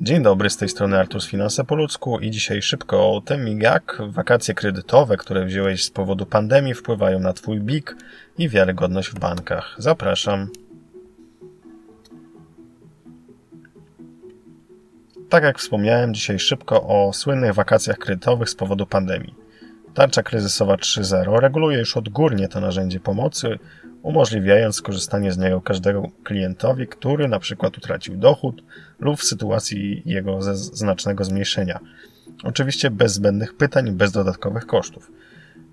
Dzień dobry, z tej strony Artur z Finanse po ludzku i dzisiaj szybko o tym, jak wakacje kredytowe, które wziąłeś z powodu pandemii, wpływają na Twój BIK i wiarygodność w bankach. Zapraszam. Tak jak wspomniałem, dzisiaj szybko o słynnych wakacjach kredytowych z powodu pandemii. Tarcza kryzysowa 3.0 reguluje już odgórnie to narzędzie pomocy, umożliwiając skorzystanie z niego każdego klientowi, który na przykład utracił dochód lub w sytuacji jego znacznego zmniejszenia. Oczywiście bez zbędnych pytań, bez dodatkowych kosztów.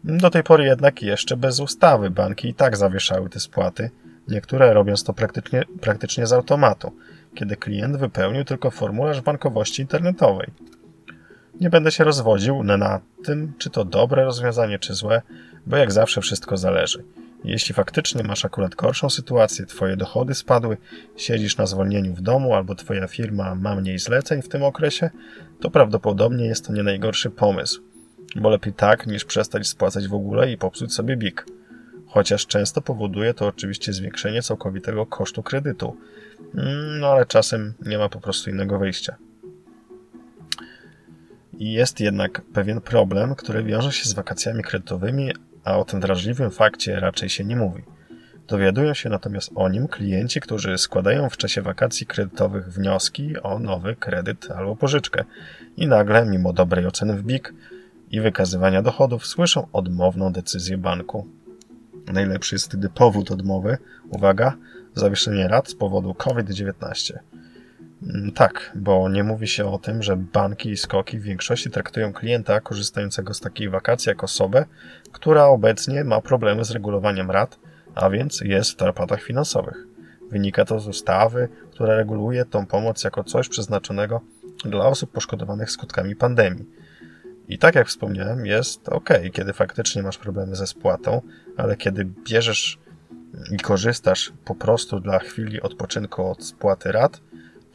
Do tej pory jednak jeszcze bez ustawy banki i tak zawieszały te spłaty, niektóre robiąc to praktycznie, praktycznie z automatu, kiedy klient wypełnił tylko formularz bankowości internetowej. Nie będę się rozwodził na tym, czy to dobre rozwiązanie, czy złe, bo jak zawsze wszystko zależy. Jeśli faktycznie masz akurat gorszą sytuację, twoje dochody spadły, siedzisz na zwolnieniu w domu albo twoja firma ma mniej zleceń w tym okresie, to prawdopodobnie jest to nie najgorszy pomysł. Bo lepiej tak, niż przestać spłacać w ogóle i popsuć sobie BIK. Chociaż często powoduje to oczywiście zwiększenie całkowitego kosztu kredytu. Mm, no ale czasem nie ma po prostu innego wyjścia. Jest jednak pewien problem, który wiąże się z wakacjami kredytowymi, a o tym drażliwym fakcie raczej się nie mówi. Dowiadują się natomiast o nim klienci, którzy składają w czasie wakacji kredytowych wnioski o nowy kredyt albo pożyczkę i nagle, mimo dobrej oceny w BIK i wykazywania dochodów, słyszą odmowną decyzję banku. Najlepszy jest wtedy powód odmowy, uwaga, zawieszenie rat z powodu COVID-19. Mm, tak, bo nie mówi się o tym, że banki i skoki w większości traktują klienta korzystającego z takiej wakacji jako osobę, która obecnie ma problemy z regulowaniem rat, a więc jest w tarapatach finansowych. Wynika to z ustawy, która reguluje tą pomoc jako coś przeznaczonego dla osób poszkodowanych skutkami pandemii. I tak jak wspomniałem, jest ok, kiedy faktycznie masz problemy ze spłatą, ale kiedy bierzesz i korzystasz po prostu dla chwili odpoczynku od spłaty rat,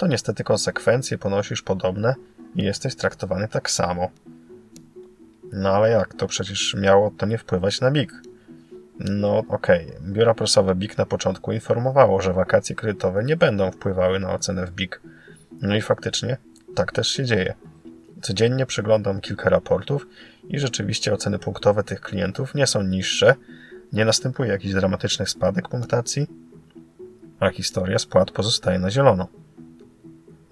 to niestety konsekwencje ponosisz podobne i jesteś traktowany tak samo. No ale jak? To przecież miało to nie wpływać na BIK. No okej, okay. biuro prasowe BIK na początku informowało, że wakacje kredytowe nie będą wpływały na ocenę w BIK. No i faktycznie tak też się dzieje. Codziennie przeglądam kilka raportów i rzeczywiście oceny punktowe tych klientów nie są niższe, nie następuje jakiś dramatyczny spadek punktacji, a historia spłat pozostaje na zielono.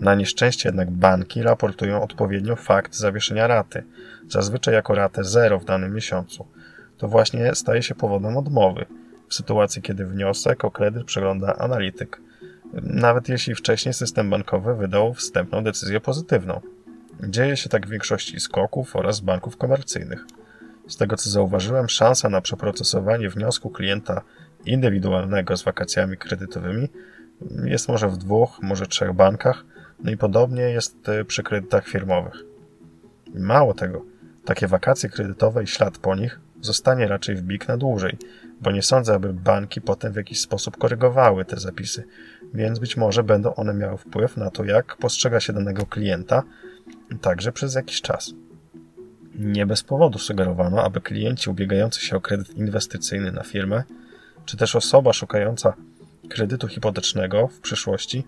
Na nieszczęście jednak banki raportują odpowiednio fakt zawieszenia raty, zazwyczaj jako ratę 0 w danym miesiącu. To właśnie staje się powodem odmowy, w sytuacji kiedy wniosek o kredyt przegląda analityk, nawet jeśli wcześniej system bankowy wydał wstępną decyzję pozytywną. Dzieje się tak w większości skoków oraz banków komercyjnych. Z tego co zauważyłem, szansa na przeprocesowanie wniosku klienta indywidualnego z wakacjami kredytowymi jest może w dwóch, może trzech bankach, no i podobnie jest e, przy kredytach firmowych. Mało tego, takie wakacje kredytowe i ślad po nich zostanie raczej w BIK na dłużej, bo nie sądzę, aby banki potem w jakiś sposób korygowały te zapisy, więc być może będą one miały wpływ na to, jak postrzega się danego klienta, także przez jakiś czas. Nie bez powodu sugerowano, aby klienci ubiegający się o kredyt inwestycyjny na firmę, czy też osoba szukająca kredytu hipotecznego w przyszłości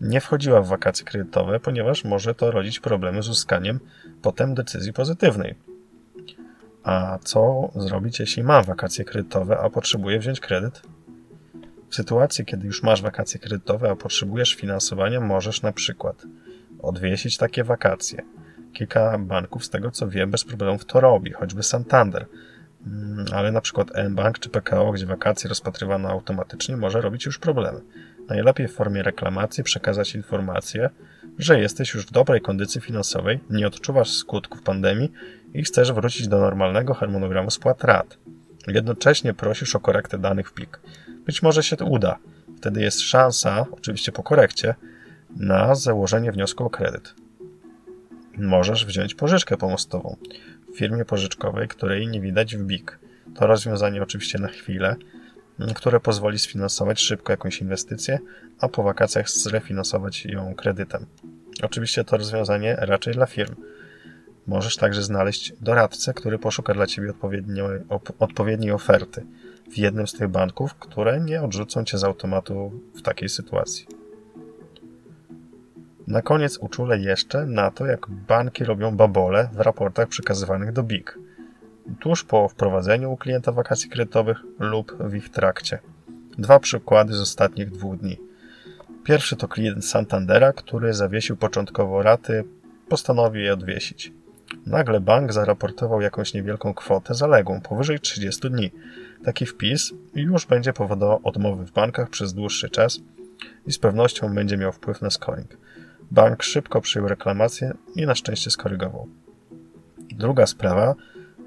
nie wchodziła w wakacje kredytowe, ponieważ może to rodzić problemy z uzyskaniem potem decyzji pozytywnej. A co zrobić, jeśli mam wakacje kredytowe, a potrzebuję wziąć kredyt? W sytuacji, kiedy już masz wakacje kredytowe, a potrzebujesz finansowania, możesz na przykład odwiesić takie wakacje. Kilka banków, z tego co wiem, bez problemów to robi, choćby Santander. Mm, ale na przykład mBank czy PKO, gdzie wakacje rozpatrywano automatycznie, może robić już problemy. Najlepiej w formie reklamacji przekazać informację, że jesteś już w dobrej kondycji finansowej, nie odczuwasz skutków pandemii i chcesz wrócić do normalnego harmonogramu spłat rat. Jednocześnie prosisz o korektę danych w plik. Być może się to uda. Wtedy jest szansa, oczywiście po korekcie, na założenie wniosku o kredyt. Możesz wziąć pożyczkę pomostową w firmie pożyczkowej, której nie widać w BIK. To rozwiązanie oczywiście na chwilę, które pozwoli sfinansować szybko jakąś inwestycję, a po wakacjach zrefinansować ją kredytem. Oczywiście to rozwiązanie raczej dla firm. Możesz także znaleźć doradcę, który poszuka dla Ciebie odpowiedniej oferty w jednym z tych banków, które nie odrzucą Cię z automatu w takiej sytuacji. Na koniec uczulę jeszcze na to, jak banki robią babole w raportach przekazywanych do BIG. Tuż po wprowadzeniu u klienta wakacji kredytowych lub w ich trakcie. Dwa przykłady z ostatnich dwóch dni. Pierwszy to klient Santandera, który zawiesił początkowo raty, postanowił je odwiesić. Nagle bank zaraportował jakąś niewielką kwotę zaległą, powyżej 30 dni. Taki wpis już będzie powodował odmowy w bankach przez dłuższy czas i z pewnością będzie miał wpływ na scoring. Bank szybko przyjął reklamację i na szczęście skorygował. Druga sprawa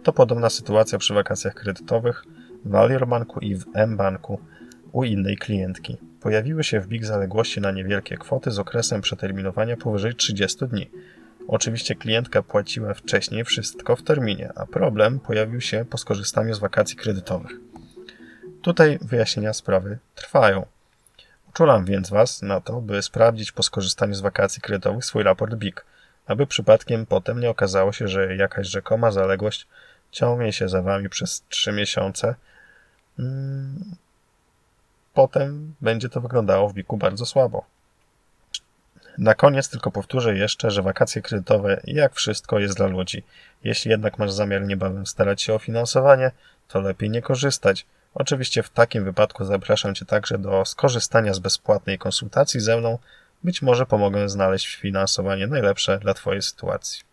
to podobna sytuacja przy wakacjach kredytowych w Alior Banku i w M-Banku u innej klientki. Pojawiły się w BIG zaległości na niewielkie kwoty z okresem przeterminowania powyżej 30 dni. Oczywiście klientka płaciła wcześniej wszystko w terminie, a problem pojawił się po skorzystaniu z wakacji kredytowych. Tutaj wyjaśnienia sprawy trwają. Uczulam więc Was na to, by sprawdzić po skorzystaniu z wakacji kredytowych swój raport BIG, aby przypadkiem potem nie okazało się, że jakaś rzekoma zaległość ciągnie się za Wami przez 3 miesiące. Hmm. Potem będzie to wyglądało w BIG-u bardzo słabo. Na koniec tylko powtórzę jeszcze, że wakacje kredytowe, jak wszystko, jest dla ludzi. Jeśli jednak masz zamiar niebawem starać się o finansowanie, to lepiej nie korzystać. Oczywiście w takim wypadku zapraszam Cię także do skorzystania z bezpłatnej konsultacji ze mną. Być może pomogę znaleźć finansowanie najlepsze dla Twojej sytuacji.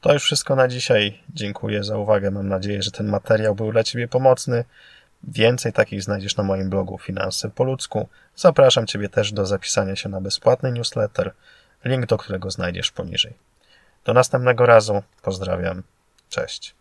To już wszystko na dzisiaj. Dziękuję za uwagę. Mam nadzieję, że ten materiał był dla Ciebie pomocny. Więcej takich znajdziesz na moim blogu Finanse po ludzku. Zapraszam Ciebie też do zapisania się na bezpłatny newsletter, link do którego znajdziesz poniżej. Do następnego razu. Pozdrawiam. Cześć.